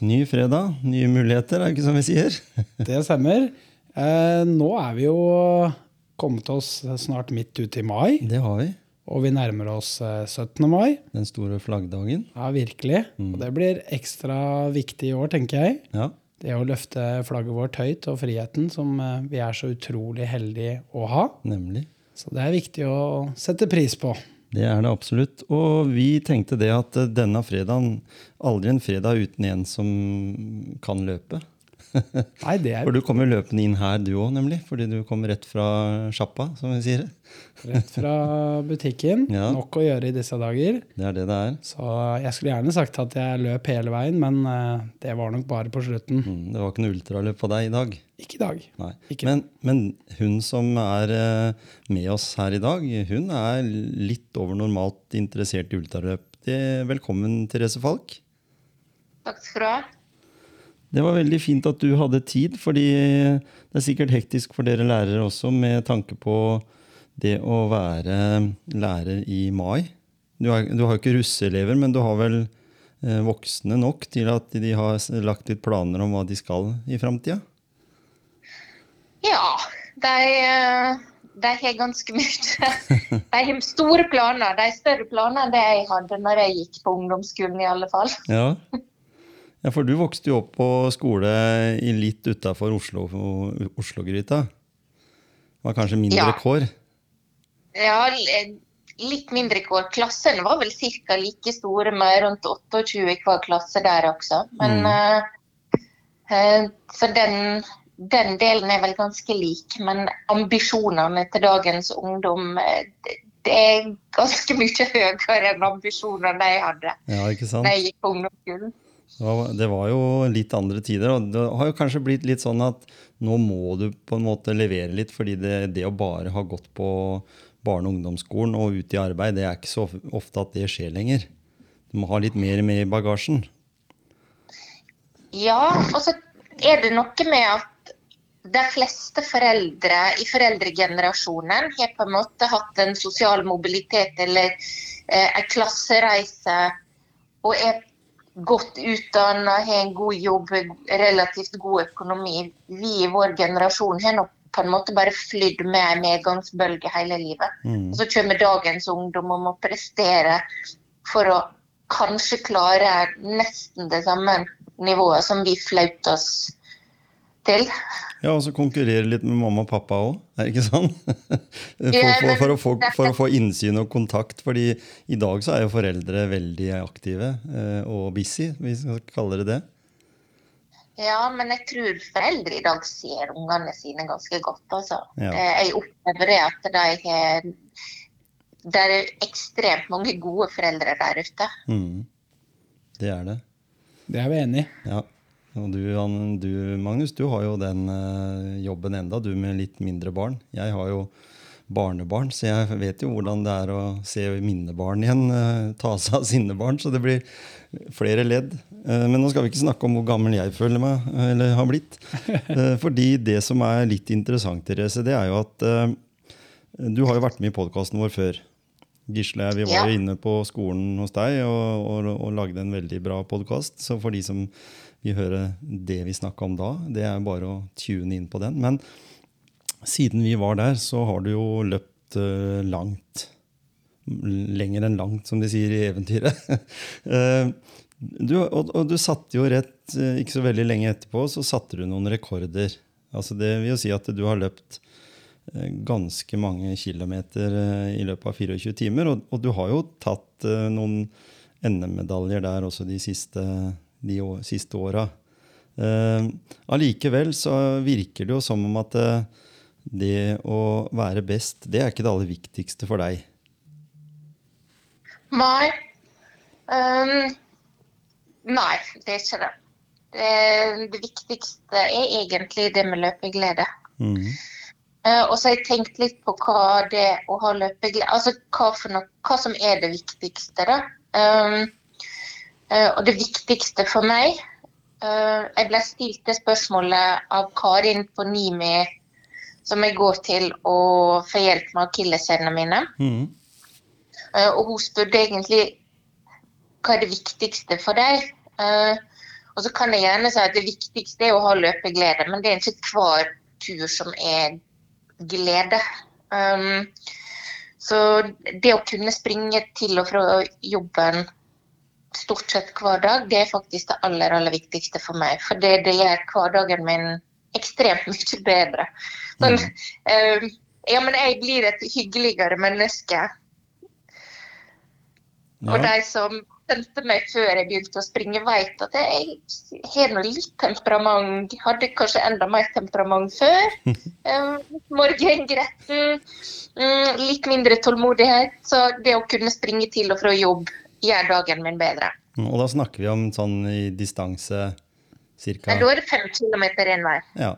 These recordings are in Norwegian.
Ny fredag, nye muligheter, er det ikke som vi sier? Det stemmer. Eh, nå er vi jo kommet oss snart midt ut i mai, Det har vi. og vi nærmer oss eh, 17. mai. Den store flaggdagen. Ja, virkelig. Og det blir ekstra viktig i år, tenker jeg. Ja, Det å løfte flagget vårt høyt og friheten, som eh, vi er så utrolig heldige å ha. nemlig. Så det er viktig å sette pris på. Det er det absolutt. Og vi tenkte det at denne fredagen Aldri en fredag uten en som kan løpe. Nei, det er For du kommer løpende inn her, du òg, nemlig. Fordi du kommer rett fra sjappa, som vi sier. rett fra butikken. Ja. Nok å gjøre i disse dager. Det er det det er. Så jeg skulle gjerne sagt at jeg løp hele veien, men eh, det var nok bare på slutten. Mm, Det var ikke noe ultraløp på deg i dag. Ikke i dag. Nei. Ikke. Men, men hun som er eh, med oss her i dag, hun er litt over normalt interessert i ultraløp. Velkommen, Therese Falk. Takk skal du ha. Det var veldig fint at du hadde tid, fordi det er sikkert hektisk for dere lærere også, med tanke på det å være lærer i mai. Du, du har jo ikke russeelever, men du har vel eh, voksne nok til at de har lagt litt planer om hva de skal i framtida? Ja, de, eh, de har ganske mye. De har store planer. De har større planer enn det jeg hadde når jeg gikk på ungdomsskolen, i alle fall. Ja. Ja, for du vokste jo opp på skole i litt utafor Oslo, Oslo-gryta. Var kanskje mindre Ja. kår? Ja, litt mindre kår. Klassene var vel ca. like store, med rundt 28 i hver klasse der også. Men mm. uh, Så den, den delen er vel ganske lik. Men ambisjonene til dagens ungdom eh, det, det er ganske mye høyere enn ambisjonene jeg hadde Ja, da jeg gikk på ungdomsskolen. Det var- jo litt andre tider, og det har jo kanskje blitt litt sånn at nå må du på en måte levere litt, fordi det, det å bare ha gått på barne- og ungdomsskolen og ut i arbeid, det er ikke så ofte at det skjer lenger. Du må ha litt mer med i bagasjen. Ja, og så er det noe med at de fleste foreldre i foreldregenerasjonen har på en måte hatt en sosial mobilitet eller eh, en klassereise og er godt utdanna, har en god jobb, relativt god økonomi. Vi i vår generasjon har nok på en måte bare flydd med en medgangsbølge hele livet. Mm. Så kommer dagens ungdom og må prestere for å kanskje klare nesten det samme nivået som vi flaut oss til. Ja, og så konkurrere litt med mamma og pappa òg, er det ikke sånn? For, for, for, å få, for å få innsyn og kontakt. fordi i dag så er jo foreldre veldig aktive eh, og busy, hvis vi skal kalle det det. Ja, men jeg tror foreldre i dag ser ungene sine ganske godt. Altså. Ja. Eh, Jeg opplever det at de har Det er ekstremt mange gode foreldre der ute. Mm. Det er det. Det er vi enig i. Ja. Og du, Han- du, Magnus, du har jo den eh, jobben enda, du med litt mindre barn. Jeg har jo barnebarn, så jeg vet jo hvordan det er å se mine barn igjen eh, ta seg av sine barn. Så det blir flere ledd. Eh, men nå skal vi ikke snakke om hvor gammel jeg føler meg, eller har blitt. Fordi det som er litt interessant, Therese, det er jo at du har jo vært med i podkasten vår før. Gisle, vi var jo inne på skolen hos deg og, og, og lagde en veldig bra podkast. Så for de som vil høre det vi snakka om da, det er bare å tune inn på den. Men siden vi var der, så har du jo løpt eh, langt. Lenger enn langt, som de sier i eventyret. Eh, du, og, og du satte jo rett, eh, ikke så veldig lenge etterpå, så satte du noen rekorder. Altså det vil jo si at du har løpt ganske mange kilometer i løpet av 24 timer. Og, og du har jo tatt noen NM-medaljer der også de siste, de å, siste åra. Eh, Allikevel så virker det jo som om at eh, det å være best, det er ikke det aller viktigste for deg. Nei. Um, nei, det er ikke det. det. Det viktigste er egentlig det med løpeglede. Mm. Uh, og så har jeg tenkt litt på hva det å ha løpeglede Altså hva, noe, hva som er det viktigste, da. Um, og det viktigste for meg uh, Jeg ble stilt det spørsmålet av Karin på Nimi, som jeg går til å få hjelp med akilleshælene mine. Mm. og hun spurte egentlig hva er det viktigste for deg. og så kan jeg gjerne si at det viktigste er å ha løpeglede, men det er ikke hver tur som er glede. Um, så det å kunne springe til og fra jobben stort sett hver dag, det er faktisk det aller, aller viktigste for meg. For det, det gjør hverdagen min ekstremt mye bedre. Sånn, mm. uh, ja, men jeg blir et hyggeligere menneske. Ja. Og de som kjente meg før jeg begynte å springe, vet at jeg har noe litt temperament. Hadde kanskje enda mer temperament før. Um, Morgengretten, um, litt mindre tålmodighet. Så det å kunne springe til og fra jobb gjør dagen min bedre. Og da snakker vi om sånn i distanse cirka Da er det fem kilometer én vei. Ja.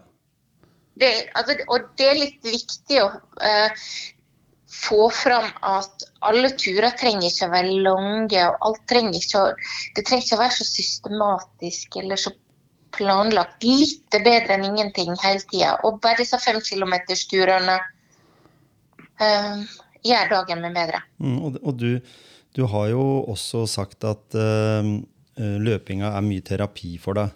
Det, altså, og det er litt viktig å uh, få fram at alle turer trenger ikke å være lange. og alt trenger ikke å, Det trenger ikke å være så systematisk eller så planlagt. Litt bedre enn ingenting hele tida. Og bare disse femkilometersturene uh, gjør dagen min bedre. Mm, og, og du, du, har jo også sagt at uh, løpinga er mye terapi for deg.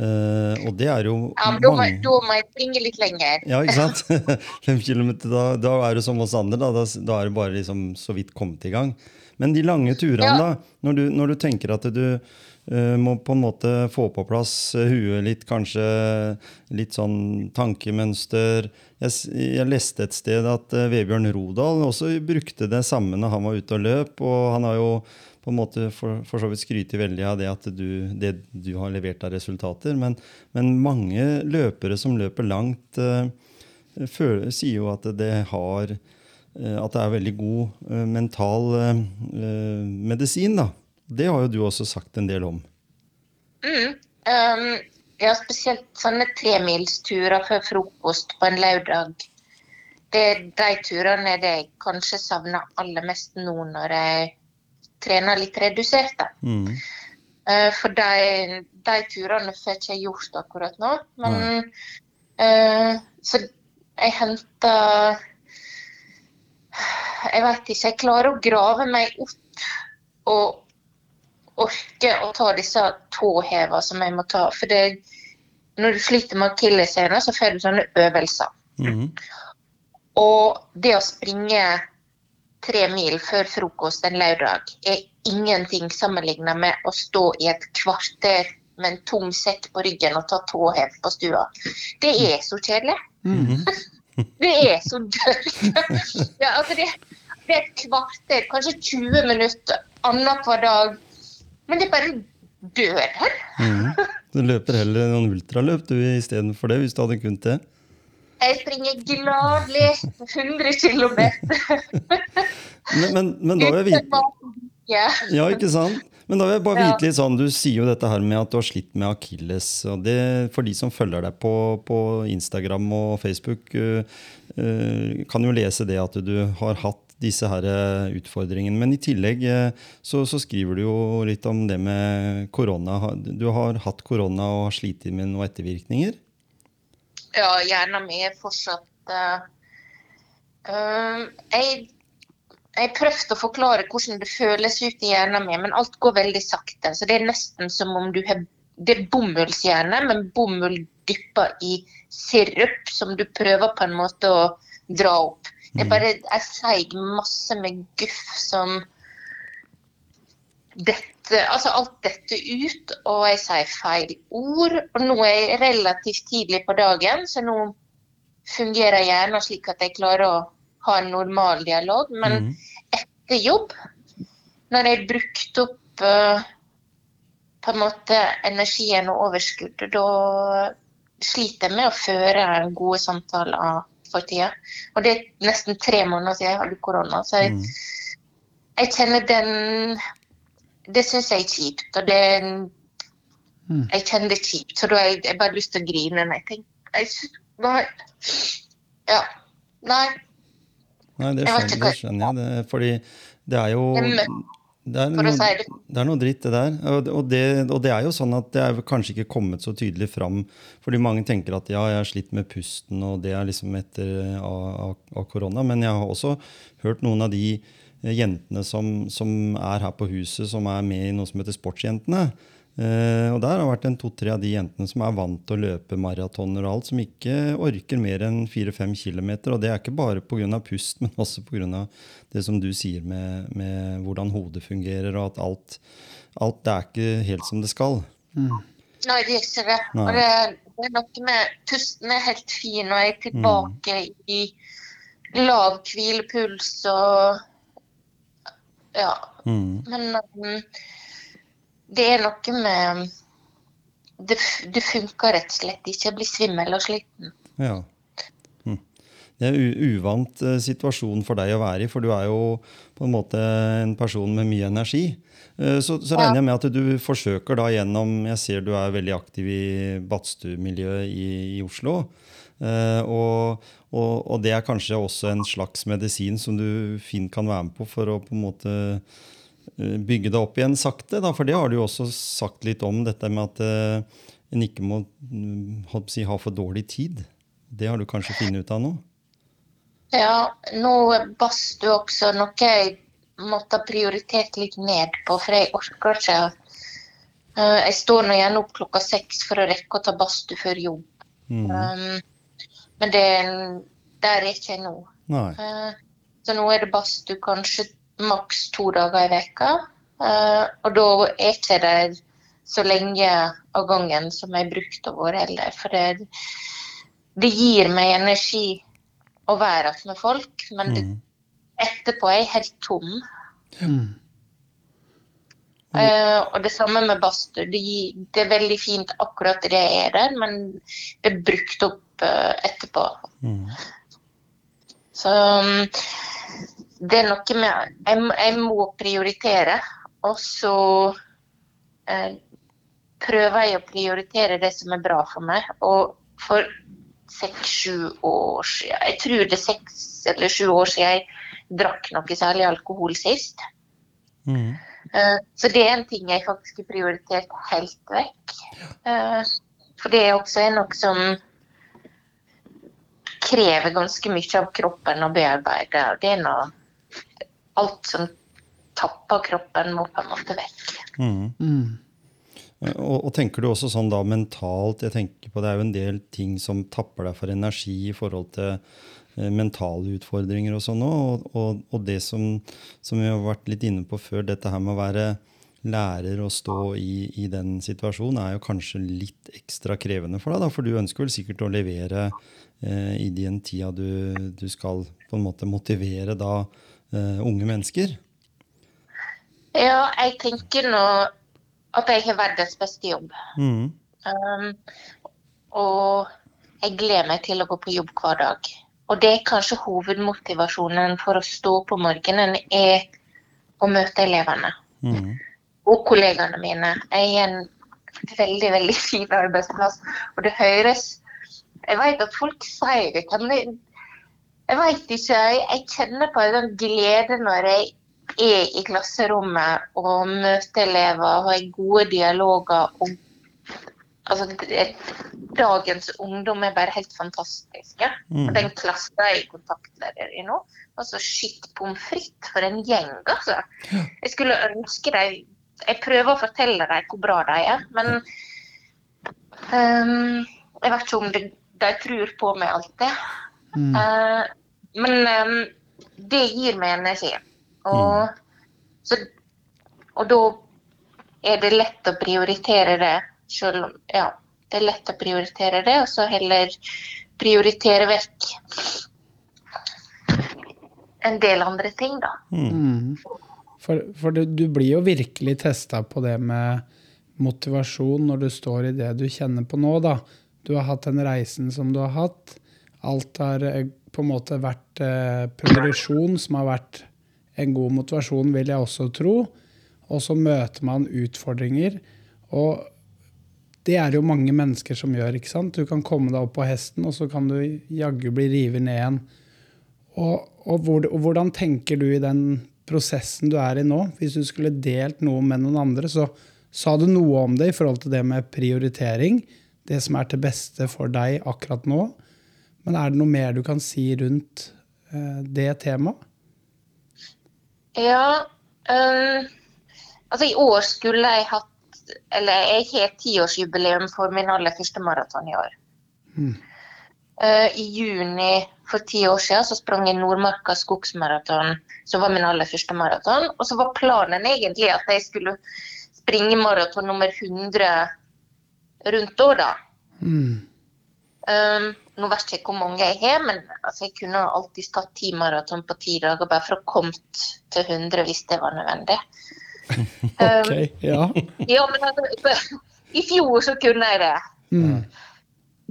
Uh, og det er jo ja, men da, mange... da må jeg springe litt lenger. Ja, ikke sant? Fem kilometer, da, da, er du som oss andre. Da, da, er det bare liksom så vidt kommet i gang. Men de lange turene, ja. da? Når du, når du, tenker at du må på en måte få på plass uh, huet litt, kanskje litt sånn tankemønster Jeg, jeg leste et sted at Vebjørn Rodal også brukte det samme når han var ute og løp. og han har jo på en måte for, for så vidt skryter veldig av det at du, det du har levert av resultater. Men, men mange løpere som løper langt, uh, føler, sier jo at det har uh, at det er veldig god uh, mental medisin. da. Det har jo du også sagt en del om. Mm. Um, ja, spesielt sånne tremilsturer før frokost på en lørdag. Det er de turene er det jeg kanskje savner aller mest nå når jeg trener litt redusert. Mm. Uh, for de, de, turene får jeg ikke gjort akkurat nå. Men uh, Så jeg henter Jeg vet ikke. Jeg klarer å grave meg opp og orke å ta disse tåhevene som jeg må ta. For det, når du sliter med akilleshæler, så får du sånne øvelser. Mm. Og det å springe tre mil før frokost en lørdag er ingenting sammenlignet med å stå i et kvarter med en tung sekk på ryggen og ta tåhev på stua. Det er så kjedelig. Mm. det er så dølt. ja, altså det, det, er et kvarter, kanskje 20 minutter annenhver dag. Men det bare dør her. mm. Du løper heller noen ultraløp du istedenfor det, hvis du hadde kunnet det? Jeg springer gladelig 100 km. men, men, men, da vil jeg vite Ja, ikke sant? Men da vil jeg bare vite litt sånn, Du sier jo dette her med at du har slitt med akilles. For de som følger deg på, på Instagram og Facebook, uh, kan jo lese det at du har hatt disse her utfordringene. Men i tillegg uh, så, så, skriver du jo litt om det med korona. Du har hatt korona og har slitt med noen ettervirkninger? Ja, hjernen med fortsatt uh, jeg, jeg prøvde å forklare hvordan det føles ut i hjernen min, men alt går veldig sakte. Så det er nesten som om du har Det er bomullshjerne, men bomull dyppa i sirup som du prøver på en måte å dra opp. Er mm. bare jeg seig masse med guff som dette, altså alt dette ut, og jeg sier feil ord. Og nå er jeg relativt tidlig på dagen, så nå fungerer hjernen slik at jeg klarer å ha en normal dialog. Men mm. etter jobb, når jeg har brukt opp uh, på en måte energien og overskuddet, da sliter jeg med å føre gode samtaler for tida. Og det er nesten tre måneder siden jeg hadde korona. så jeg mm jeg kjenner den Det syns jeg er kjipt. Og det Mm. Jeg kjenner det kjipt, så da har jeg, jeg bare lyst til å grine når jeg tenker jeg, Nei. Ja. Nei. Nei, det Jeg skjønner, hva- det skjønner jeg. Det, fordi det er jo Det er noe, det er noe dritt, det der. Og, det, og det er jo sånn at det er kanskje ikke kommet så tydelig fram. Fordi mange tenker at ja, jeg har slitt med pusten, og det er liksom etter eh, av korona. Men jeg har også hørt noen av de eh, jentene som, som er her på huset, som er med i noe som heter Sportsjentene. Eh, og der har det vært en to-tre av de jentene som er vant til å løpe maratoner og alt, som ikke orker mer enn fire-fem kilometer. Og det er ikke bare pga. pust, men også pga. det som du sier med, med hvordan hodet fungerer, og at alt, alt det er ikke helt som det skal. Nei, det er ikke det. Nei. Og det, det er noe med Pusten er helt fin, og jeg er tilbake i lav hvilepuls og Ja. Mm. Men um, det er noe med det, det funker rett og slett ikke. Jeg blir svimmel og sliten. Ja. Hm. Det er en uvant eh, situasjon for deg å være i, for du er jo på en måte en person med mye energi. Eh, så, så regner jeg med at du forsøker da gjennom Jeg ser du er veldig aktiv i badstuemiljøet i, i Oslo. Eh, og, og, og det er kanskje også en slags medisin som du fint kan være med på for å på en måte bygge det opp igjen sakte. Da, for det har du jo også sagt litt om, dette med at uh, en ikke må mm, si, ha for dårlig tid. Det har du kanskje funnet ut av nå? Ja, nå er badstue også noe jeg måtte ha prioritert litt ned på, for jeg orker ikke Eh, Jeg står nå gjerne opp klokka seks for å rekke å ta badstue før jobb. Mm. Um, men det, der er ikke jeg nå. Eh, Så nå er det badstue kanskje maks to dager i veka. Eh, Og da er ikke det så lenge av gangen som jeg brukte å være heller. For det, det gir meg energi å være igjen med folk, men det, Mm. etterpå er jeg helt tom. Mm. Uh, og det samme med badstue. Det, det er veldig fint akkurat det jeg er der, men det er brukt opp uh, etterpå. Mm. Så um, det er noe med Jeg, jeg må prioritere, og så eh, prøver jeg å prioritere det som er bra for meg. Og for seks-sju år siden Jeg tror det er seks eller sju år siden jeg drakk noe særlig alkohol sist. Mm. Eh, Så det er en ting jeg faktisk har prioritert helt vekk. Eh, For det er også noe som krever ganske mye av kroppen å bearbeide. Og det er noe Alt som tapper kroppen, må på en måte vekk. Mm. Mm. Og, og tenker du også sånn da mentalt jeg tenker på Det er jo en del ting som tapper deg for energi i forhold til eh, mentale utfordringer og sånn òg. Og, og, og det som, som vi har vært litt inne på før, dette her med å være lærer og stå i, i den situasjonen, er jo kanskje litt ekstra krevende for deg. Da, for du ønsker vel sikkert å levere eh, i den tida du, du skal på en måte motivere da eh, unge mennesker. Ja, jeg tenker nå at jeg har verdens beste jobb. Mm. Um, og jeg gleder meg til å gå på jobb hver dag. Og det er kanskje hovedmotivasjonen for å stå på morgenen, er å møte elevene Mm. og kollegaene mine. Jeg er en veldig, veldig fin arbeidsplass, og det høres Jeg vet at folk sier det, men jeg, veit vet ikke. Jeg, kjenner på en sånn glede når jeg er i klasserommet og møter elever og har gode dialoger Og, Altså, det, dagens ungdom er bare helt fantastiske. Mm. Den klassen jeg er kontaktleder i nå, altså shit pommes frites for en gjeng, altså. Jeg skulle ønske de Jeg prøver å fortelle dem hvor bra de er, men um, Jeg vet ikke om de, de tror på meg alltid. Mm. Eh, men um, det gir meg energi. Og, så, og da er det lett å prioritere det, selv om Ja, det er lett å prioritere det, og så heller prioritere vekk en del andre ting, da. Mm. Mm. For, for du, du blir jo virkelig testa på det med motivasjon når du står i det du kjenner på nå, da. Du har hatt den reisen som du har hatt. Alt har eh, på en måte vært eh, progresjon som har vært en god motivasjon, vil jeg også tro. Og så møter man utfordringer. Og det er jo mange mennesker som gjør. ikke sant? Du kan komme deg opp på hesten, og så kan du jaggu bli revet ned igjen. Og, og, hvor, og, hvordan tenker du i den prosessen du er i nå? Hvis du skulle delt noe med noen andre, så sa du noe om det i forhold til det med prioritering. Det som er til beste for deg akkurat nå. Men er det noe mer du kan si rundt uh, det temaet? Ja um, Altså, i år skulle jeg hatt Eller jeg har tiårsjubileum for min aller første maraton i år. Mm. Uh, I juni for ti år siden så sprang jeg Nordmarka skogsmaraton, som var min aller første maraton. Og så var planen egentlig at jeg skulle springe maraton nummer 100 rundt da. Mm. Um, nå vet jeg ikke hvor mange jeg har, men altså, jeg kunne alltid tatt ti maraton på ti dager bare for å komme til 100 hvis det var nødvendig. ok, ja. ja, men altså, I fjor så kunne jeg det. Mm.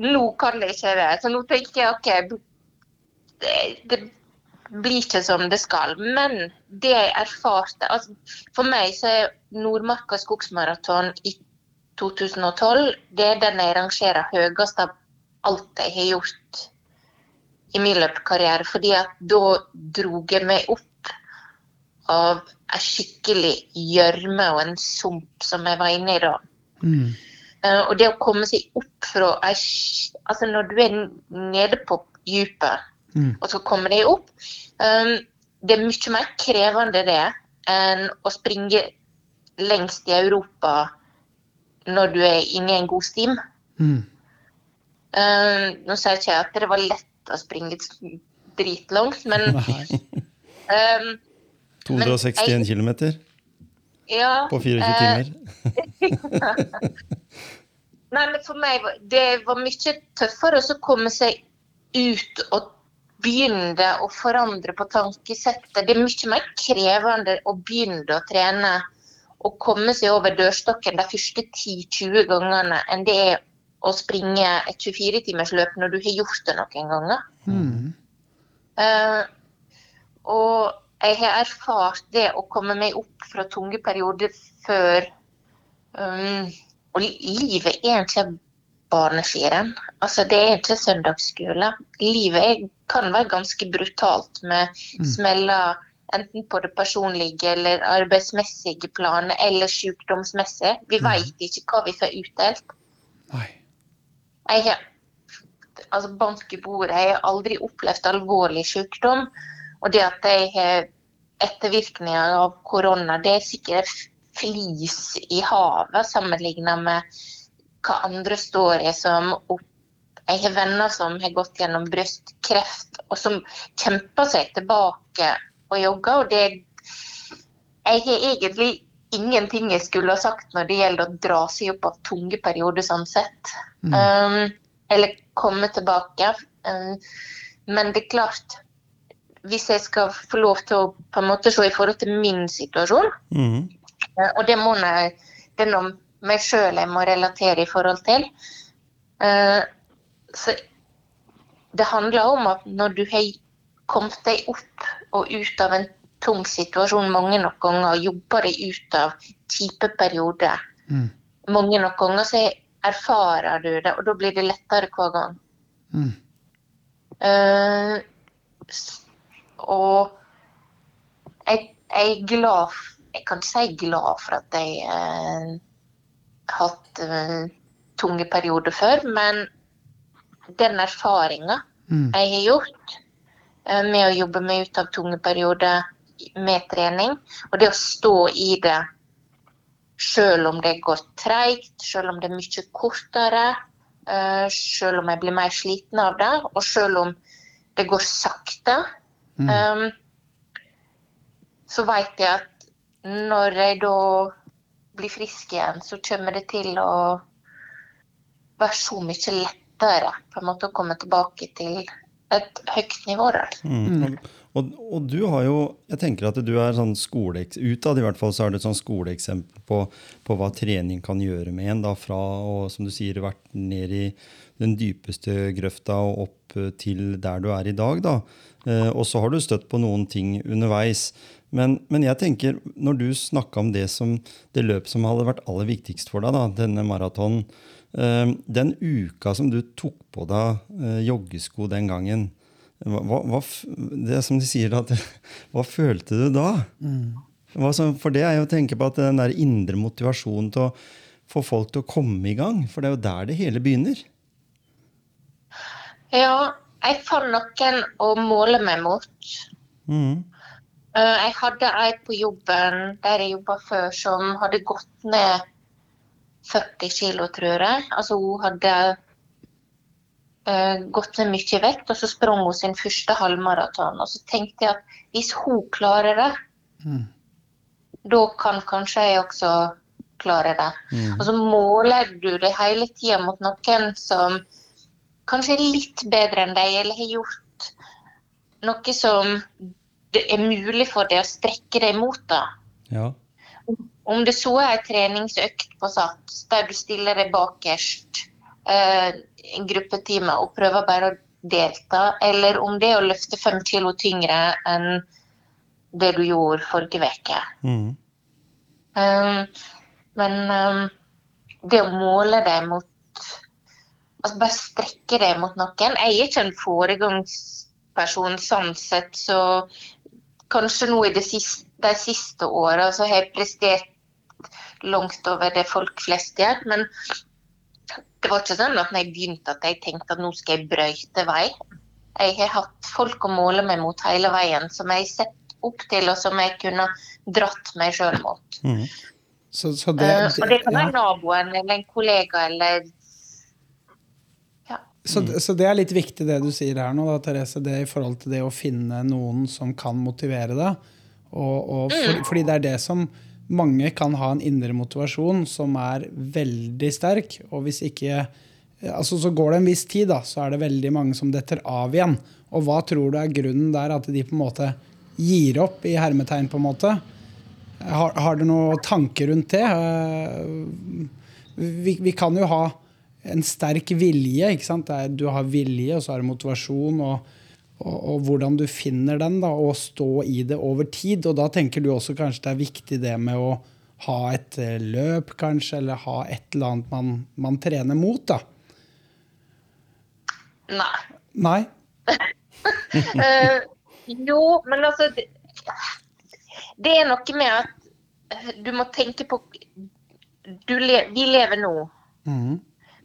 Nå kan jeg ikke det. Så nå tenker jeg OK, det, det blir ikke som det skal. Men det jeg erfarte altså, For meg så er Nordmarka skogsmaraton i 2012 det er den jeg rangerer høyest av alt jeg har gjort i min løpekarriere. fordi at da drog jeg meg opp av ei skikkelig gjørme og en sump som jeg var inne i da. Mm. Uh, og det å komme seg opp fra ei Altså når du er nede på dypet, mm. og så kommer deg opp um, Det er mye mer krevende det enn å springe lengst i Europa når du er inne i en god stim. Mm. Uh, nå ikke jeg at det var lett å springe dritlangt, men um, 261 km ja, på 24 uh, timer. Nei, men for meg det var mye tøffere å komme seg ut og begynne å forandre på tankesettet. Det er mye mer krevende å begynne å trene og komme seg over dørstokken de første 10-20 gangene enn det er å springe et 24-timersløp når du har gjort det noen ganger. Mm. Uh, og jeg har erfart det å komme meg opp fra tunge perioder før. Um, og livet er egentlig barneskirenn. Altså, det er ikke søndagsskole. Livet er, kan være ganske brutalt med mm. smeller enten på det personlige eller arbeidsmessige planet eller sykdomsmessig. Vi mm. veit ikke hva vi får utdelt. Nei. Jeg har altså bank i bordet, jeg har aldri opplevd alvorlig sykdom. Og det at jeg har ettervirkninger av korona, det er sikkert flis i havet sammenlignet med hva andre står i som opp jeg har venner som har gått gjennom brystkreft, og som kjemper seg tilbake og jogger. Og det Jeg har egentlig ingenting jeg skulle ha sagt når det gjelder å dra seg opp av tunge perioder sånn sett. Mm. Um, eller komme tilbake. Um, men det er klart Hvis jeg skal få lov til å på en måte se i forhold til min situasjon, mm. uh, og det må jeg, det er noe meg sjøl jeg må relatere i forhold til uh, så Det handler om at når du har kommet deg opp og ut av en tung situasjon mange nok ganger og jobber deg ut av kjipe perioder. Mm. Mange nok ganger så erfarer du det, og da blir det lettere hver gang. Mm. Uh, og jeg, jeg, er glad Jeg kan ikke si glad for at jeg uh, har hatt uh, tunge perioder før, men den erfaringa mm. jeg har gjort med å jobbe meg ut av tunge perioder med trening. Og det å stå i det selv om det går treigt, selv om det er mye kortere, uh, selv om jeg blir mer sliten av det, og selv om det går sakte, mm. um, så vet jeg at når jeg da blir frisk igjen, så kommer det til å være så mye lettere på en måte å komme tilbake til et høyt nivå der. Mm. Og, og, du har jo Jeg tenker at du er sånn skole, Utad i hvert fall så er du et sånn skoleeksempel på, på, hva trening kan gjøre med en. da Fra å, som du sier, vært ned i den dypeste grøfta og opp eh, til der du er i dag. da. Eh, og så har du støtt på noen ting underveis. Men, men jeg tenker, når du snakka om det, det løpet som hadde vært aller viktigst for deg, da, denne maratonen eh, Den uka som du tok på deg eh, joggesko den gangen, hva, hva, det som de sier da, Hva følte du da? Mm. Som, for det er jo å tenke på at den der indre motivasjonen til å få folk til å komme i gang. For det er jo der det hele begynner. Ja, jeg fant noen å måle meg mot. Mm. Eh, jeg hadde ei på jobben der jeg jobba før, som hadde gått ned 40 kg, tror jeg. Altså hun hadde gått ned mye vekt, og så sprang hun sin første halvmaraton. Og så tenkte jeg at hvis hun klarer det, mm. da kan kanskje jeg også klare det. Mm. Og så måler du det hele tida mot noen som kanskje er litt bedre enn deg, eller har gjort noe som det er mulig for deg å strekke deg mot. da. Ja. Om det så er en treningsøkt på Sats der du stiller deg bakerst en gruppetime og prøver bare å delta, eller om det er å løfte fem kilo tyngre enn det du gjorde forrige uke. Mm. Um, men um, det å måle deg mot altså Bare strekke deg mot noen. Jeg er ikke en foregangsperson sånn sett, så kanskje nå i de siste, de siste åra så har jeg prestert langt over det folk flest gjør. Men det var ikke sånn at når jeg begynte at jeg tenkte at nå skal jeg brøyte vei. Jeg har hatt folk å måle meg mot hele veien, som jeg har sett opp til, og som jeg kunne dratt meg sjøl mot. Mm. Så, så det, uh, og det kan være ja. naboen eller en kollega eller ja. Så, så, det er litt viktig det du sier her nå, da, Therese, det i forhold til det å finne noen som kan motivere deg. Og, og for, mm. Fordi det er det som mange kan ha en indre motivasjon som er veldig sterk. Og hvis ikke altså Så går det en viss tid, da, så er det veldig mange som detter av igjen. Og hva tror du er grunnen der? At de på en måte gir opp, i hermetegn, på en måte? Har, har du noen tanker rundt det? Eh, vi, vi, kan jo ha en sterk vilje. ikke sant? Du har vilje, og så har du motivasjon. Og, og, og, hvordan du finner den, da, og stå i det over tid. Og da tenker du også kanskje det er viktig det med å ha et eh, løp, kanskje, eller ha et eller annet man, man trener mot, da. Nei. Nei? uh, jo, men altså det, det er noe med at du må tenke på le, Vi lever nå. Mm.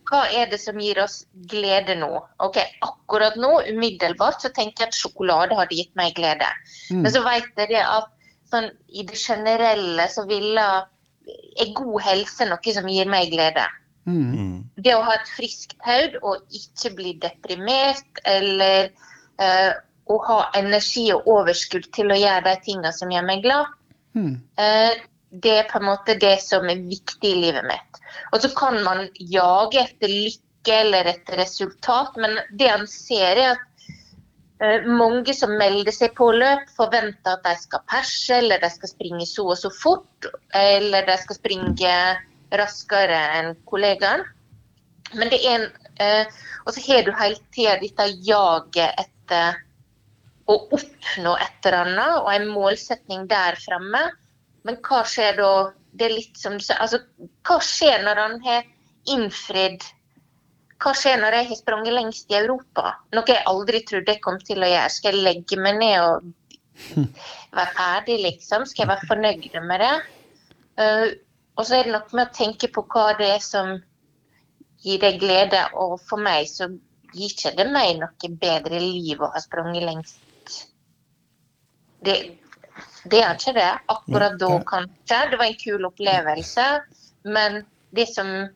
Hva er det som gir oss glede nå? Ok, Akkurat nå, umiddelbart, så tenker jeg at sjokolade hadde gitt meg glede. Mm. Men så vet jeg at sånn, i det generelle så ville er god helse noe som gir meg glede. Mm. Det å ha et friskt hode og ikke bli deprimert eller uh, å ha energi og overskudd til å gjøre de tingene som gjør meg glad, mm. Det er på en måte det som er viktig i livet mitt. Og så kan man jage etter lykke eller etter resultat, men det han ser, er at eh, mange som melder seg på løp, forventer at de skal perse, eller de skal springe så og så fort, eller de skal springe raskere enn kollegaen. Men det er en eh, Og så har du hele tida dette jaget etter å oppnå et eller annet og en målsetning der fremme. Men hva skjer da? Det er litt som altså, Hva skjer når han har innfridd Hva skjer når jeg har sprunget lengst i Europa? Noe jeg aldri trodde jeg kom til å gjøre. Skal jeg legge meg ned og være ferdig, liksom? Skal jeg være fornøyd med det? Uh, og så er det noe med å tenke på hva det er som gir deg glede. Og for meg så gir ikke det meg noe bedre liv å ha sprunget lengst det, det er ikke det. Akkurat da, kanskje. Det var en kul opplevelse. Men det som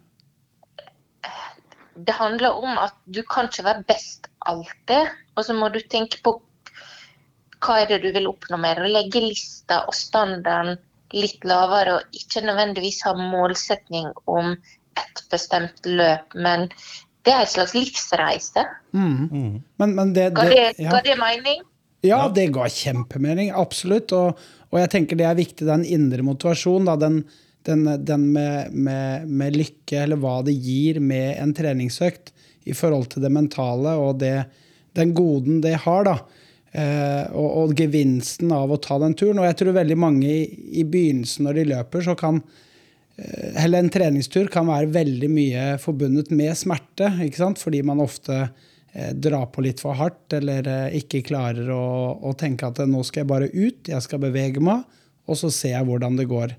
Det handler om at du kan ikke være best alltid. Og så må du tenke på hva er det du vil oppnå med det. Legge lista og standarden litt lavere, og ikke nødvendigvis ha målsetning om et bestemt løp. Men det er en slags livsreise. Mm. Mm. Men, men det, det, ga, det, ja. ga det mening? Ja, det ga kjempemening. Absolutt. Og, og, jeg tenker det er viktig, den indre motivasjonen. Den, den, den med, med, med, lykke, eller hva det gir med en treningsøkt i forhold til det mentale og det, den goden det har, da. Eh, og, og, gevinsten av å ta den turen. Og jeg tror veldig mange i, i begynnelsen når de løper, så kan eh, Eller en treningstur kan være veldig mye forbundet med smerte, fordi man ofte eh, drar på litt for hardt eller eh, ikke klarer å, å, tenke at nå skal jeg bare ut, jeg skal bevege meg, og så ser jeg hvordan det går.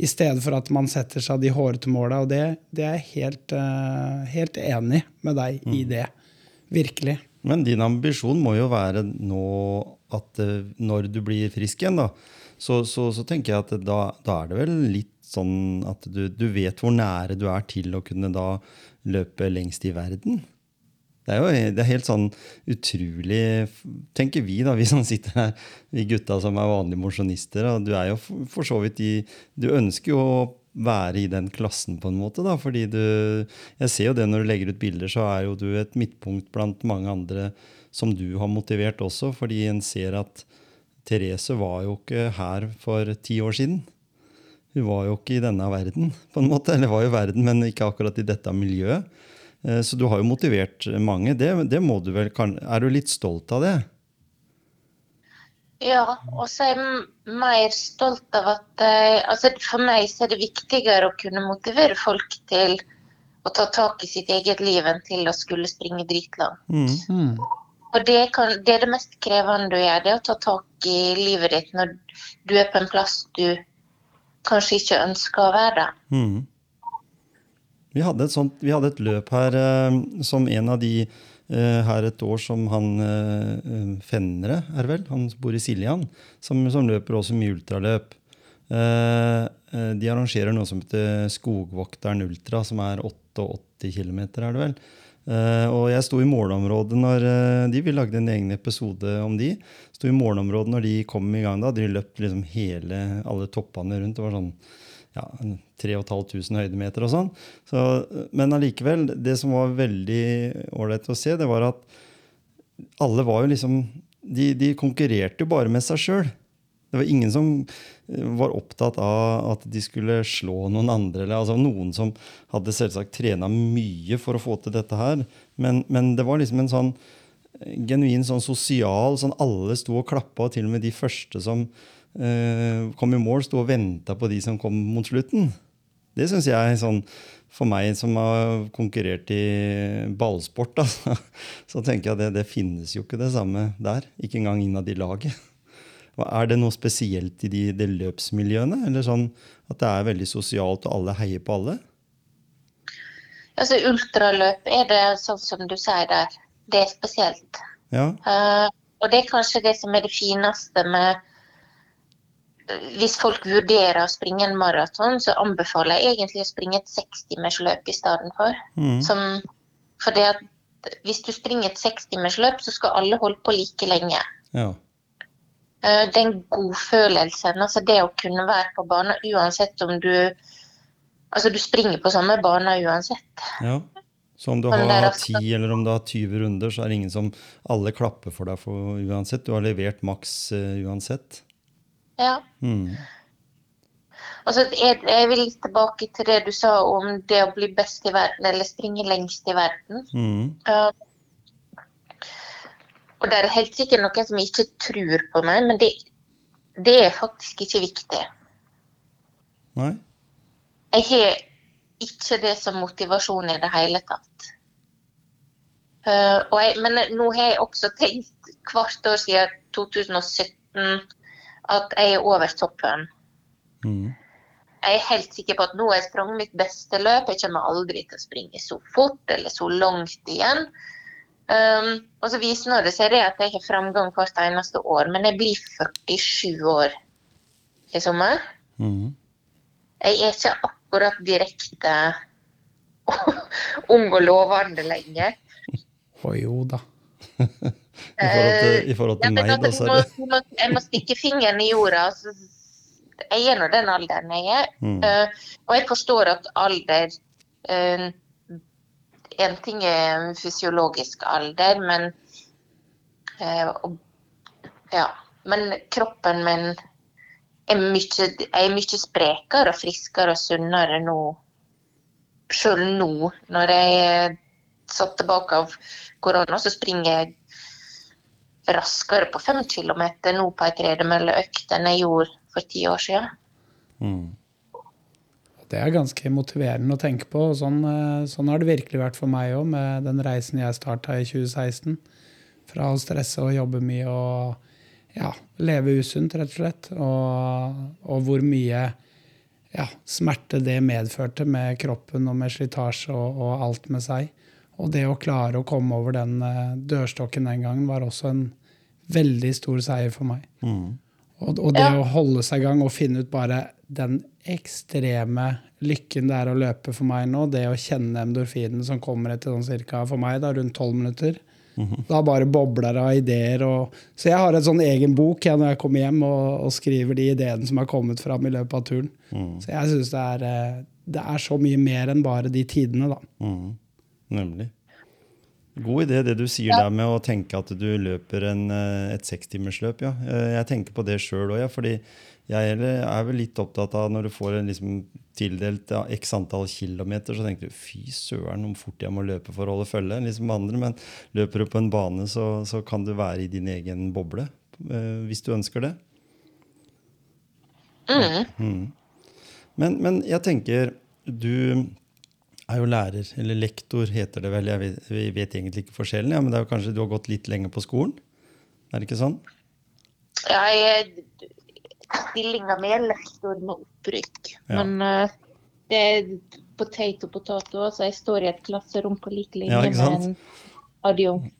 I stedet for at man setter seg de hårete måla. Og det, det, er jeg helt, helt enig med deg mm. i det. Virkelig. Men din ambisjon må jo være nå at eh, når du blir frisk igjen, da, så, så, så tenker jeg at da, da, er det vel litt sånn at du, du, vet hvor nære du er til å kunne da løpe lengst i verden. Det er jo det er helt sånn utrolig Tenker vi, da, vi som sitter her, vi gutta som er vanlige mosjonister. Du er jo for så vidt i Du ønsker jo å være i den klassen, på en måte. da, fordi du, Jeg ser jo det når du legger ut bilder, så er jo du et midtpunkt blant mange andre som du har motivert også, fordi en ser at Therese var jo ikke her for ti år siden. Hun var jo ikke i denne verden, på en måte. Eller var jo verden, men ikke akkurat i dette miljøet. Eh, så du har jo motivert mange. Det, det må du vel, Er du litt stolt av det? Ja, og så er jeg mer stolt av at eh, altså For meg så er det viktigere å kunne motivere folk til å ta tak i sitt eget liv enn til å skulle springe dritlangt. Mm. mm. Og det, kan, det, er det mest krevende du gjør, det er å ta tak i livet ditt når du er på en plass du kanskje ikke ønsker å være. Mm. Vi, hadde sånt, vi hadde et, løp her eh, som en av de Eh, her et år som han eh, eh, er vel, han bor i Siljan, som, som løper også mye ultraløp. De arrangerer noe som heter Skogvokteren Ultra, som er 88 km, er det vel. Og jeg sto i målområdet når de Vi lagde en egen episode om de. Sto i målområdet når de kom i gang. da, De løp liksom hele, alle toppene rundt. Det var sånn ja, 3500 høydemeter og sånn. Så, men allikevel, det som var veldig ålreit å se, det var at alle var jo liksom De, de konkurrerte jo bare med seg sjøl. Det var ingen som eh, var opptatt av at de skulle slå noen andre. Eller, altså Noen som hadde selvsagt trena mye for å få til dette her. Men, men det var liksom en sånn genuin sånn sosial sånn Alle sto og klappa, og til og med de første som Eh, kom i mål, sto og venta på de som kom mot slutten. Det syns jeg, sånn, for meg som har konkurrert i ballsport, da, så tenker jeg at det, det, finnes jo ikke det samme der. Ikke engang innad i laget. Er det noe spesielt i de, de løpsmiljøene? Eller sånn at det er veldig sosialt og alle heier på alle? Altså Ultraløp er det sånn som du sier der. Det er spesielt. Ja. Uh, og det er kanskje det som er det fineste med hvis folk vurderer å springe en maraton, så anbefaler jeg egentlig å springe et 60-timersløp i stedet for. Mm. Som, for det at hvis du springer et 60-timersløp, så skal alle holde på like lenge. Ja. Eh, den godfølelsen, altså det å kunne være på banen uansett om du Altså du springer på samme bane uansett. Ja. Så om du har ti eller om du har 20 runder, så er det ingen som alle klapper for deg for uansett. Du har levert maks uh, uansett. Ja. Mm. Altså, jeg, jeg, vil tilbake til det du sa om det å bli best i verden, eller springe lengst i verden. Mm. Uh, og det er helt sikkert noen som ikke tror på meg, men det, det er faktisk ikke viktig. Nei. Jeg har ikke det som motivasjon i det hele tatt. Uh, jeg, men nå har jeg også tenkt hvert år siden 2017 at jeg er over toppen. Mm. Jeg er helt sikker på at nå har jeg sprunget mitt beste løp. Jeg kommer aldri til å springe så fort eller så langt igjen. Um, og så viser det seg at jeg har framgang hvert eneste år, men jeg blir 47 år i sommer. Mm. Jeg er ikke akkurat direkte ung og lovende lenger. Å jo da. I forhold til, i forhold til meg, da, Sverre? Jeg må stikke fingeren i jorda. Altså, jeg er nå den alderen jeg er. Mm. Uh, og jeg forstår at alder uh, En ting er fysiologisk alder, men uh, Ja. Men kroppen min er mye, er mye sprekere og friskere og sunnere nå. Sjøl nå, når jeg satt tilbake av korona, så springer jeg raskere på fem kilometer nå på ei tredemølleøkt enn jeg gjorde for ti år siden. Mm. Det er ganske motiverende å tenke på. og Sånn, eh, sånn har det virkelig vært for meg òg, med den reisen jeg starta i 2016. Fra å stresse og jobbe mye og ja, leve usunt, rett og slett. Og, og hvor mye ja, smerte det medførte med kroppen og med slitasje og, og, alt med seg. Og det å klare å komme over den uh, dørstokken den gangen var også en veldig stor seier for meg. Mm. Og, og, det Ja. å holde seg i gang og finne ut bare den ekstreme lykken det er å løpe for meg nå, det å kjenne endorfinen som kommer etter sånn cirka for meg da, rundt tolv minutter. Da bare bobler det av ideer. Og, så jeg har en sånn egen bok jeg, når jeg kommer hjem og, og skriver de ideene som har kommet fram i løpet av turen. Så jeg syns det, er, eh, det er så mye mer enn bare de tidene, da. Mm. Nemlig. God idé det du sier der med å tenke at du løper en, eh, et sekstimersløp. Ja. Eh, Jeg tenker på det sjøl òg, ja, fordi jeg er vel litt opptatt av når du får en liksom tildelt ja, x antall kilometer, så tenker du fy søren om fort jeg må løpe for å holde følge. liksom andre, Men løper du på en bane, så, så kan du være i din egen boble. eh, Hvis du ønsker det. Mm. Men, men jeg tenker, du er jo lærer, eller lektor heter det vel. Jeg vet, jeg vet egentlig ikke forskjellen, ja, men det er jo kanskje du har gått litt lenge på skolen? Er det ikke sånn? Jeg Stillinga mi er lektor med opprykk. Ja. Men uh, det er potato potato, så jeg står i et klasserom på lik linje Ja, med en adjunkt.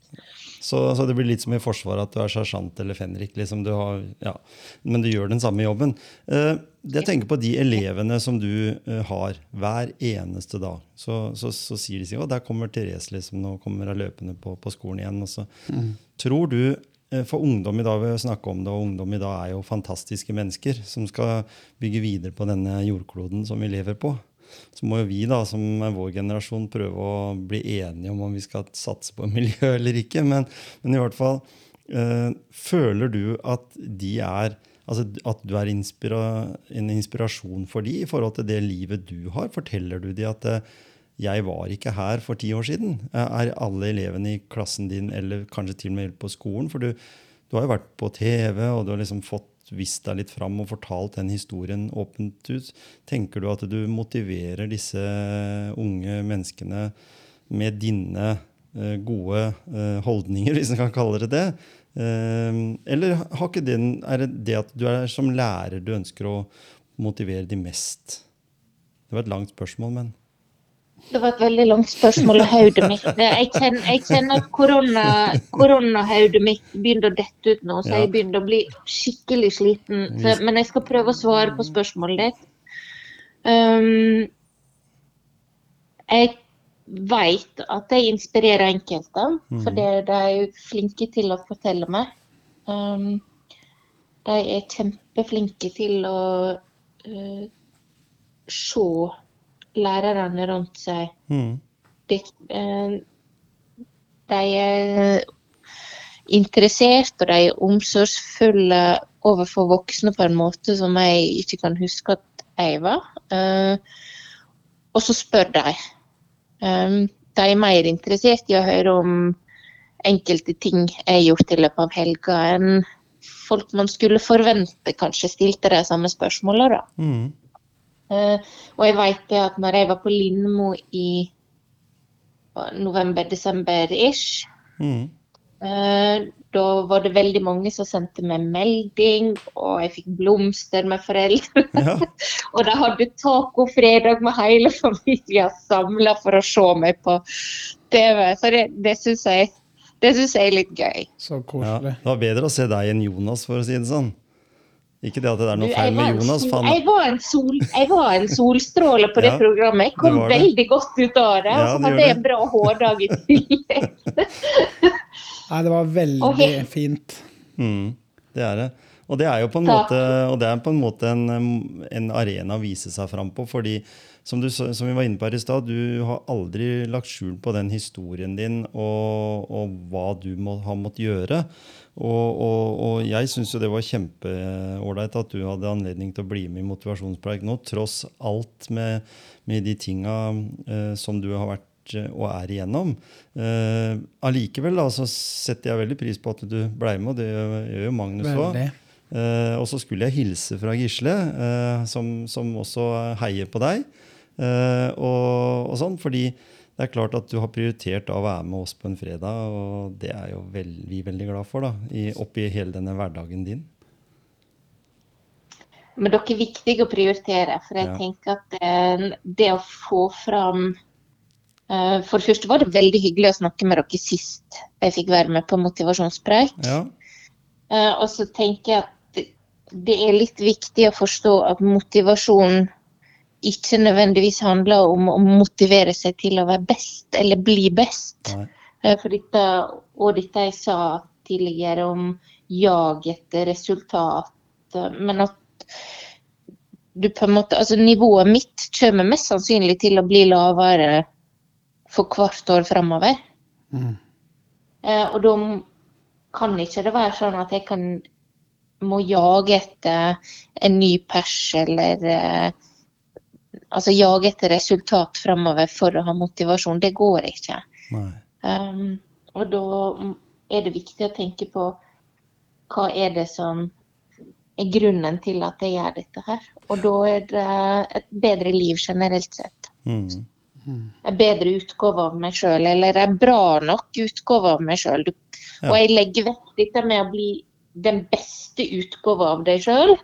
Så, så det blir litt som i Forsvaret at du er sersjant eller fenrik. Liksom du har, ja. Men du gjør den samme jobben. Eh, jeg tenker på de elevene som du eh, har hver eneste dag. Så, så, så sier de seg, å, der kommer Therese liksom, nå kommer hun løpende på, på skolen igjen. Og så. Tror du, eh, for ungdom i dag, vil har snakket om det, og ungdom i dag er jo fantastiske mennesker som skal bygge videre på denne jordkloden som vi lever på. Så må jo vi da, som er vår generasjon, prøve å bli enige om om vi skal satse på miljø eller ikke. Men, men i hvert fall, eh, føler du at de er Altså at du er inspira en inspirasjon for de i forhold til det livet du har? Forteller du de at eh, 'jeg var ikke her for ti år siden'? Eh, Er alle elevene i klassen din, eller kanskje til og med på skolen? For du, du har jo vært på TV, og du har liksom fått vist deg litt fram og fortalt den historien åpent ut. Tenker du at du motiverer disse unge menneskene med dine eh, gode eh, holdninger, hvis en kan kalle det det? Eh, eller den, er det det at du er som lærer du ønsker å motivere de mest? Det var et langt spørsmål, men Det var et veldig langt spørsmål, og hodet mitt Jeg kjenner, jeg kjenner at korona, koronahodet mitt begynner å dette ut nå, så jeg begynner å bli skikkelig sliten. Så, men jeg skal prøve å svare på spørsmålet ditt. Um, jeg vet at jeg inspirerer enkelte, for det de er flinke til å fortelle meg. Um, de er kjempeflinke til å uh, se lærerne rundt seg. mm. De, eh, de er interessert og de er omsorgsfulle overfor voksne på en måte som jeg ikke kan huske at jeg var. Eh, og så spør de. Um, de er mer interessert i å høre om enkelte ting jeg har gjort i løpet av helga, enn folk man skulle forvente kanskje stilte de samme spørsmåla. da. Mm. Eh, og jeg vet det at når jeg var på Lindmo i november-desember-ish, Mm. eh, da var det veldig mange som sendte meg melding, og jeg fikk blomster med foreldre. Ja. og de hadde tacofredag med hele familien samla for å se meg på TV. Så det, det syns jeg, jeg er litt gøy. Så Ja, det var bedre å se deg enn Jonas, for å si det sånn. Ikke det at det er noe feil med Jonas. sol, jeg, var en sol, jeg var en solstråle på det Ja, programmet. Jeg kom det. veldig godt ut av det. Ja, Og så hadde jeg en bra hårdag i tillegg. Nei, det var veldig okay. fint. mm, det er det. Og det er jo på en Takk. måte, og det er på en, måte en, en arena å vise seg fram på. fordi som, du, som vi var inne på her i stad, du har aldri lagt skjul på den historien din og, og hva du må, har måttet gjøre. Og, og, og jeg syns jo det var kjempeålreit at du hadde anledning til å bli med i Motivasjonspreik nå, tross alt med, med de tinga eh, som du har vært eh, og er igjennom. Eh, allikevel da, så setter jeg veldig pris på at du ble med, og det gjør, gjør jo Magnus òg. Eh, og så skulle jeg hilse fra Gisle, eh, som, som også heier på deg. Eh, og, og sånn, fordi det er klart at du har prioritert å være med oss på en fredag, og det er jo vel, vi veldig glad for, da, i, oppi hele denne hverdagen din. Men dere er viktige å prioritere, for jeg Ja. tenker at eh, det å få fram uh, For det første var det veldig hyggelig å snakke med dere sist jeg fikk være med på motivasjonspreik. Ja, Uh, og så tenker jeg at det, det er litt viktig å forstå at motivasjon ikke nødvendigvis handler om å motivere seg til å være best eller bli best. nei. Eh, For dette, og dette jeg sa tidligere om jag etter resultat, eh, men at du på en måte, altså Nivået mitt kommer mest sannsynlig til å bli lavere for hvert år framover. Mm. Eh, og da kan ikke det være sånn at jeg kan må jage etter en ny pers eller Altså jage etter resultat framover for å ha motivasjon. Det går ikke. Um, og da er det viktig å tenke på hva er det som er grunnen til at jeg gjør dette her. Og da er det et bedre liv generelt sett. Mm. En bedre utgave av meg sjøl, eller en bra nok utgave av meg sjøl. Ja. Og jeg legger vekk dette med å bli den beste utgave av deg sjøl.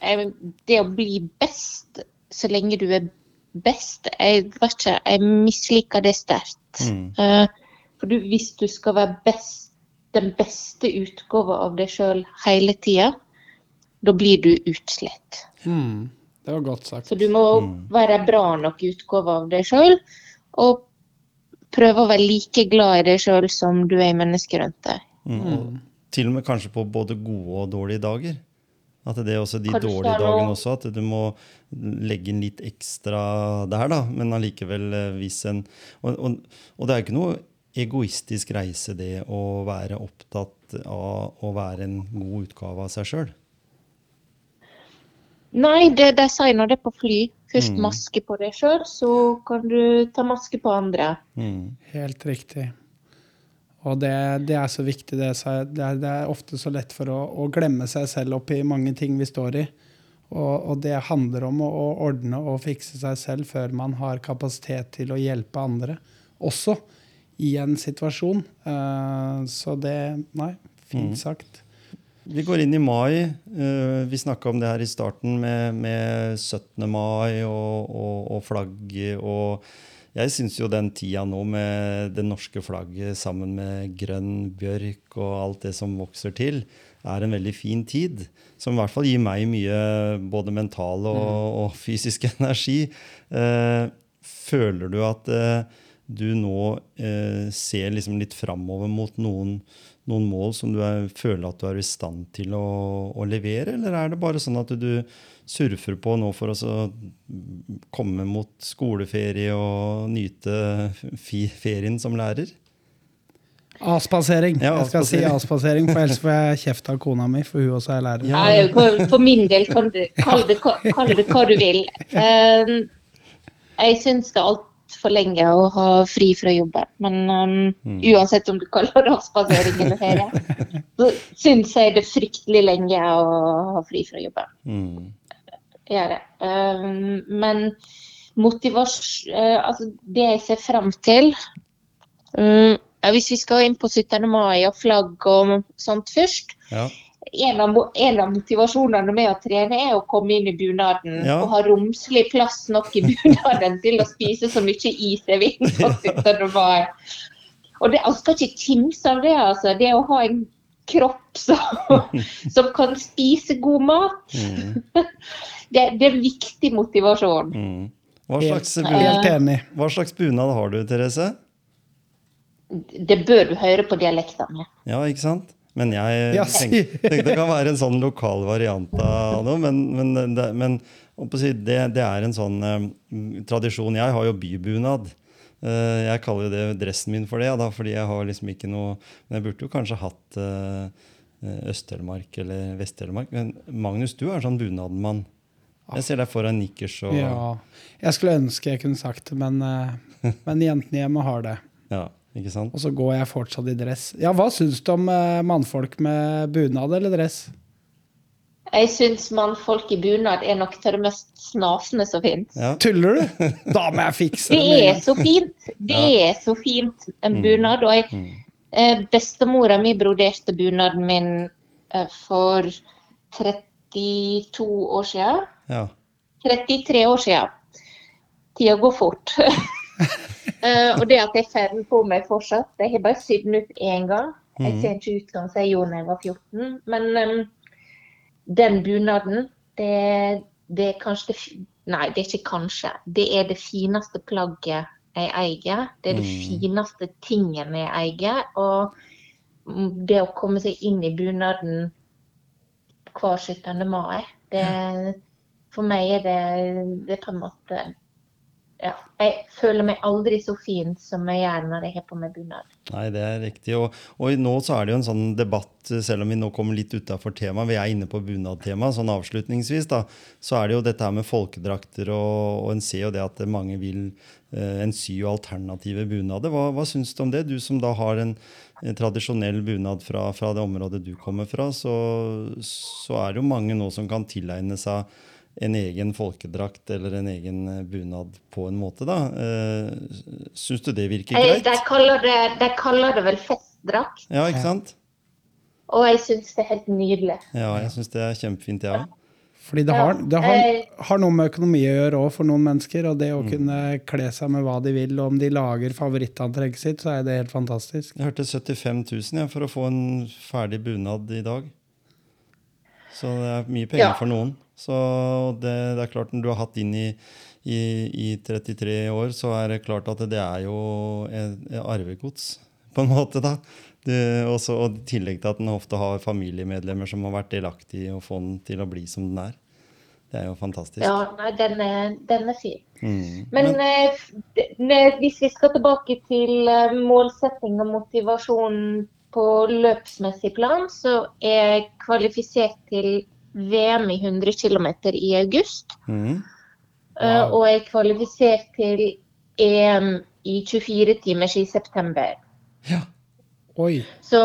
Det å bli best så lenge du er best, jeg vet ikke, jeg misliker det sterkt. Mm. Eh, for du, hvis du skal være best, den beste utgave av deg sjøl hele tida, da blir du utslitt. Mm. Det var godt sagt. Så du må Mm. være bra nok utgave av deg sjøl, og prøve å være like glad i deg sjøl som du er i mennesket rundt deg. Mm. Og til og med kanskje på både gode og dårlige dager. At det er også de Kanskje dårlige noe- dagene også, at du må legge inn litt ekstra der, da. Men allikevel eh, hvis en og, og, og det er ikke noe egoistisk reise, det å være opptatt av å være en god utgave av seg sjøl. Nei, det de sier når det er på fly. Først Mm. maske på deg sjøl, så kan du ta maske på andre. Mm. Helt riktig. Og det, det er så viktig. Det, er, det er ofte så lett for å, å glemme seg selv oppi mange ting vi står i. Og, og det handler om å, å ordne og fikse seg selv før man har kapasitet til å hjelpe andre. Også i en situasjon. Uh, så det Nei, fint Mm. sagt. Vi går inn i mai. Uh, Vi snakka om det her i starten med, med 17. mai og, og, og flagget. Og jeg syns jo den tida nå med det norske flagget sammen med grønn bjørk og alt det som vokser til, er en veldig fin tid. Som i hvert fall gir meg mye både mental og, og fysisk energi. Eh, føler du at eh, du nå eh, ser liksom litt framover mot noen, noen mål som du er, føler at du er i stand til å, å levere, eller er det bare sånn at du surfer på nå for å så komme mot skoleferie og nyte fi, ferien som lærer? Avspasering. Ja, jeg skal si avspasering. for ellers får jeg kjeft av kona mi, for hun også er lærer. Ja. Nei, for- For min del kan du kalle det, kall det hva du vil. Um, Jeg syns det er altfor lenge å ha fri fra jobben. Men um, Mm. uansett om du kaller det avspasering eller ferie, så syns jeg det er fryktelig lenge å ha fri fra jobben. Mm. Gjør det. Um, men motivasjon Altså, det jeg ser frem til ja, Hvis vi skal inn på 17. mai og flagg og sånt først Ja. en av, en av motivasjonene med å trene er å komme inn i bunaden Ja. og ha romslig plass nok i bunaden til å spise så mye is jeg vil på 17. mai. Og det, jeg skal ikke kimse av det, altså. Det å ha en kropp som, som kan spise god mat. Mm. Det, det er viktig motivasjon. Mm. Hva, slags helt bunad, enig. hva slags bunad har du, Therese? Det bør du høre på dialekten med. Ja, ikke sant? Men jeg Ja, tenkte, tenker det kan være en sånn lokal variant av noe. Men, men, det, men det, det er en sånn eh, tradisjon. Jeg har jo bybunad. Eh, jeg kaller jo det dressen min for det, da, fordi jeg har liksom ikke noe Men jeg burde jo kanskje hatt eh, Øst-Telemark eller Vest-Telemark. Men Magnus, du er sånn bunadmann. Jeg ser deg foran nikkers og Ja. Jeg skulle ønske jeg kunne sagt det, men, eh, men jentene hjemme har det. Ja, ikke sant? Og så går jeg fortsatt i dress. Ja, hva syns du om eh, mannfolk med bunad eller dress? Jeg syns mannfolk i bunad er nok av det mest snasende som finnes. Ja. Tuller du? Da må jeg fikse Det det. er så fint! Det er så fint, en bunad. Og jeg, Mm. eh, bestemora mi broderte bunaden min eh, for 32 år siden. ja. 33 år siden. Tida går fort. Eh, og det at jeg får den på meg fortsatt Jeg har bare sydd den ut én gang. Jeg ser ikke ut som jeg gjorde da jeg var 14. Men den bunaden, det, det er kanskje det Nei, det er ikke kanskje. Det er det fineste plagget jeg eier. Det er det Mm. fineste tingen jeg eier. Og det å komme seg inn i bunaden hver 17. mai, det For meg er det, det er på en måte ja, Jeg føler meg aldri så fin som jeg gjør når jeg har på meg bunad. Nei, det er riktig. Og, og nå så er det jo en sånn debatt, selv om vi nå kommer litt utafor temaet, vi er inne på bunadtemaet, sånn avslutningsvis, da, så er det jo dette her med folkedrakter, og, og en ser jo det at mange vil eh, en sy jo alternative bunader. Hva, hva syns du om det? Du som da har en tradisjonell bunad fra, fra det området du kommer fra, så, så er det jo mange nå som kan tilegne seg en egen folkedrakt eller en egen eh, bunad på en måte, da. Eh, syns du det virker greit? de, kaller det, de kaller det vel festdrakt, Ja, ikke sant? og jeg syns det er helt nydelig. Ja, jeg syns det er kjempefint, jeg òg. Fordi det har, det Eh. har, har noe med økonomi å gjøre òg for noen mennesker. Og det Mm. å kunne kle seg med hva de vil, og om de lager favorittantrekket sitt, så er det helt fantastisk. Jeg hørte 75 000 ja, for å få en ferdig bunad i dag. Så det er mye penger Ja. for noen. Så det, det er klart, når du har hatt inn i, i, i 33 år, så er det klart at det er jo arvegods, på en måte, da. Det, også, og I tillegg til at den ofte har familiemedlemmer som har vært delaktige i å få den til å bli som den er. Det er jo fantastisk. Ja, nei, den er, den er fin. Mm. Men, eh, hvis vi skal tilbake til eh, målsetting og motivasjon på løpsmessig plan, så er jeg kvalifisert til VM i 100 km i august. mm. eh, Wow. Og er kvalifisert til EM i 24 timers i september. Ja. Oi. Så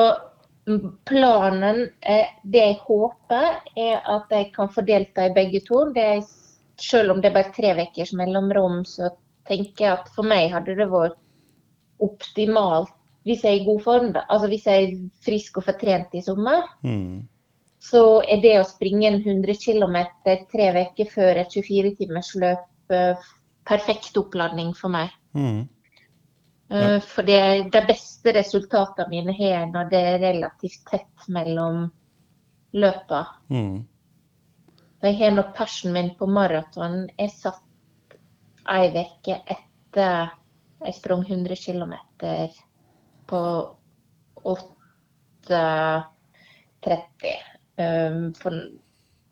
planen, eh, det jeg håper, er at jeg kan få delta i begge to. Det er, selv om det er bare tre ukers mellomrom, så tenker jeg at for meg hadde det vært optimalt hvis jeg er i god form. Altså hvis jeg er frisk og fortrent i sommer, Mm. Så er det å springe en 100 km tre uker før et 24-timersløp eh, perfekt oppladning for meg. Mm. Ja. For det, de beste resultatene mine har jeg når det er relativt tett mellom løpa. Mm. Jeg har nok persen min på maraton er satt ei uke etter jeg sprang 100 km på 8.30 um, for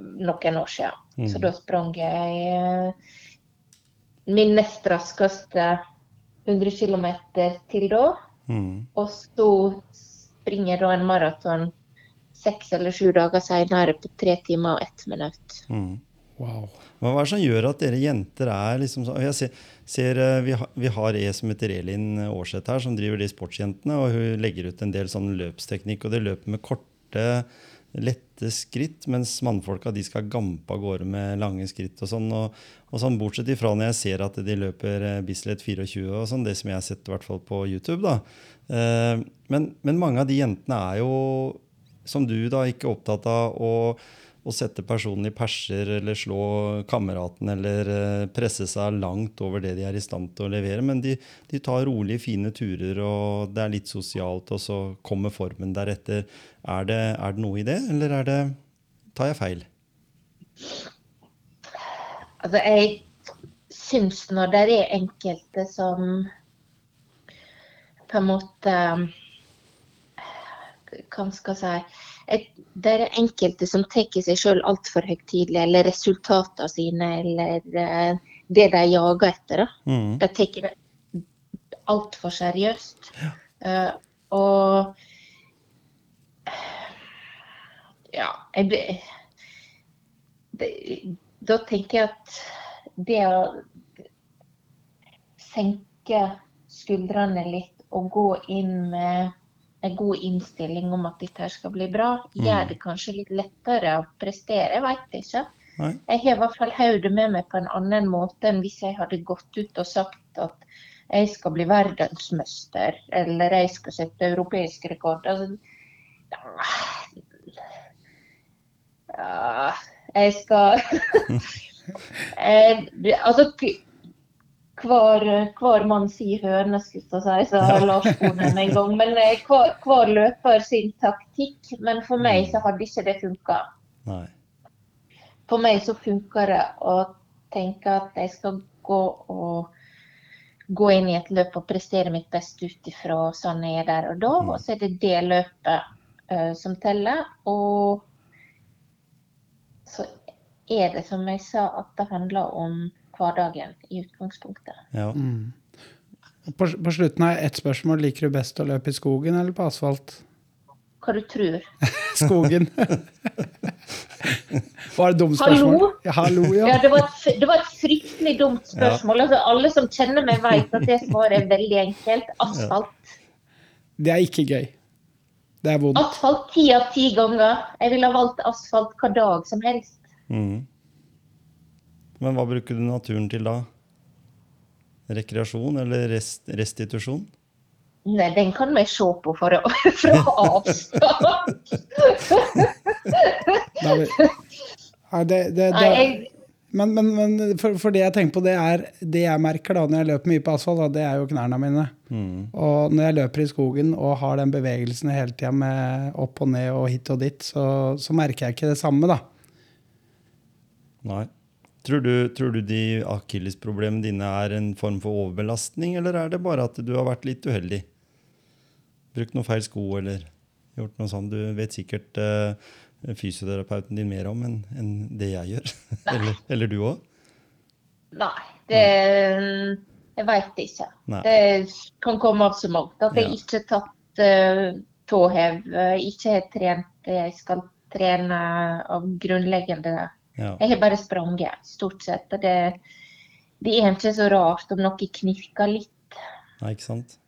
noen år siden. Mm. Så da sprang jeg eh, min nest raskeste 100 km til da. Mm. Og så springer jeg da en maraton seks eller sju dager senere på tre timer og ett minutt. Mm. Wow. Hva er det som gjør at dere jenter er liksom sånn Jeg ser, ser eh, vi, har, vi har E som heter Elin Aarseth her, som driver de sportsjentene. og Hun legger ut en del sånn løpsteknikk, og det løper med korte, lette skritt, mens mannfolka de skal gampe av gårde med lange skritt. og sånn, og, og sånn Bortsett ifra når jeg ser at de løper eh, Bislett 24 og sånn, det som jeg har sett i hvert fall på YouTube. da. Eh, men, men mange av de jentene er jo, som du, da, ikke opptatt av å å sette personen i perser eller slå kameraten eller eh, presse seg langt over det de er i stand til å levere. Men de, de tar rolige, fine turer, og det er litt sosialt, og så kommer formen deretter. Er det, er det noe i det, eller er det, tar jeg feil? Altså, jeg syns når det er enkelte som på en måte Hva skal jeg si Det er enkelte som tar seg sjøl altfor høytidelig, eller resultatene sine, eller eh, det de jager etter. Mm. De tar det altfor seriøst. Eh, og Ja, jeg det, da tenker jeg at det å senke skuldrene litt og gå inn med en god innstilling om at dette skal bli bra, gjør det kanskje litt lettere å prestere. Jeg veit ikke. Nei. Jeg har i hvert fall hodet med meg på en annen måte enn hvis jeg hadde gått ut og sagt at jeg skal bli verdensmester, eller jeg skal sette europeisk rekord. Altså, ja, jeg skal eh, Altså, hver, hver mann si høne, skulle jeg si, sa Lars Bonen en gang. Men eh, hver, hver løper sin taktikk. Men for meg så hadde ikke det funka. For meg så funker det å tenke at jeg skal gå og gå inn i et løp og prestere mitt beste ut ifra sånn jeg er der og da. Og så er det det løpet uh, som teller. Og så er det som jeg sa, at det handler om hverdagen i utgangspunktet. Ja. Mm. På, på slutten har jeg ett spørsmål. Liker du best å løpe i skogen eller på asfalt? Hva du tror? Skogen. Var det dumt spørsmål? Hallo? Ja, hallo, Ja, ja. det var et, det var et fryktelig dumt spørsmål. Altså, alle som kjenner meg, vet at det svaret er veldig enkelt. Asfalt. Det er ikke gøy. Det er vondt. Asfalt ti av ti ganger. Jeg ville ha valgt asfalt hver dag som helst. Mhm. Men hva bruker du naturen til da? Rekreasjon eller rest, restitusjon? Nei, den kan vi se på fra, fra avstand. Nei, det, det, det, men men, men for, for det jeg tenker på, det er det jeg merker da når jeg løper mye på asfalt, da, det er jo knærne mine. Mm. Og når jeg løper i skogen og har den bevegelsen hele tida med opp og ned og hit og dit, så, så merker jeg ikke det samme, da. Nei. Tror du, tror du de akillesproblemene dine er en form for overbelastning, eller er det bare at du har vært litt uheldig? Brukt noe feil sko, eller gjort noe sånt? Du vet sikkert uh, fysioterapeuten din mer om enn en det jeg gjør. eller, eller du òg? nei, det Jeg veit ikke. Nei. Det kan komme av så mangt. At jeg Ja. ikke har tatt uh, tåhev, eh, ikke har trent det jeg skal trene av grunnleggende Ja. Jeg har bare sprunget, stort sett. Og det, det er ikke så rart om noe knirker litt. Nei, ikke sant?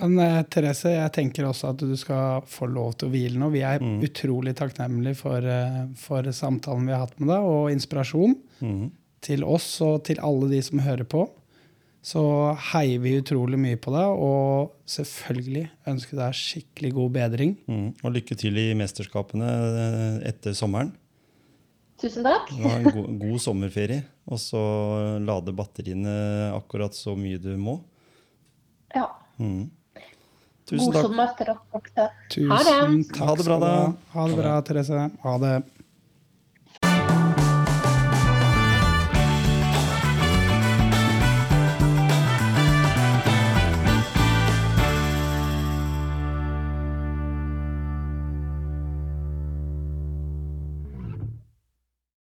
Men eh, Therese, jeg tenker også at du skal få lov til å hvile nå. Vi er Mm. utrolig takknemlige for, eh, for samtalen vi har hatt med deg, og inspirasjon mm. til oss og til alle de som hører på. Så heier vi utrolig mye på deg, og selvfølgelig ønsker deg skikkelig god bedring. Mm. Og lykke til i mesterskapene eh, etter sommeren. Tusen takk. Ha en god, god sommerferie, og så lade batteriene akkurat så mye du må. Ja. Mm. Tusen God takk. sommer til dere. Tusen Ha det. takk Ha det bra, da. ha. Ha det bra, Therese. Ha det.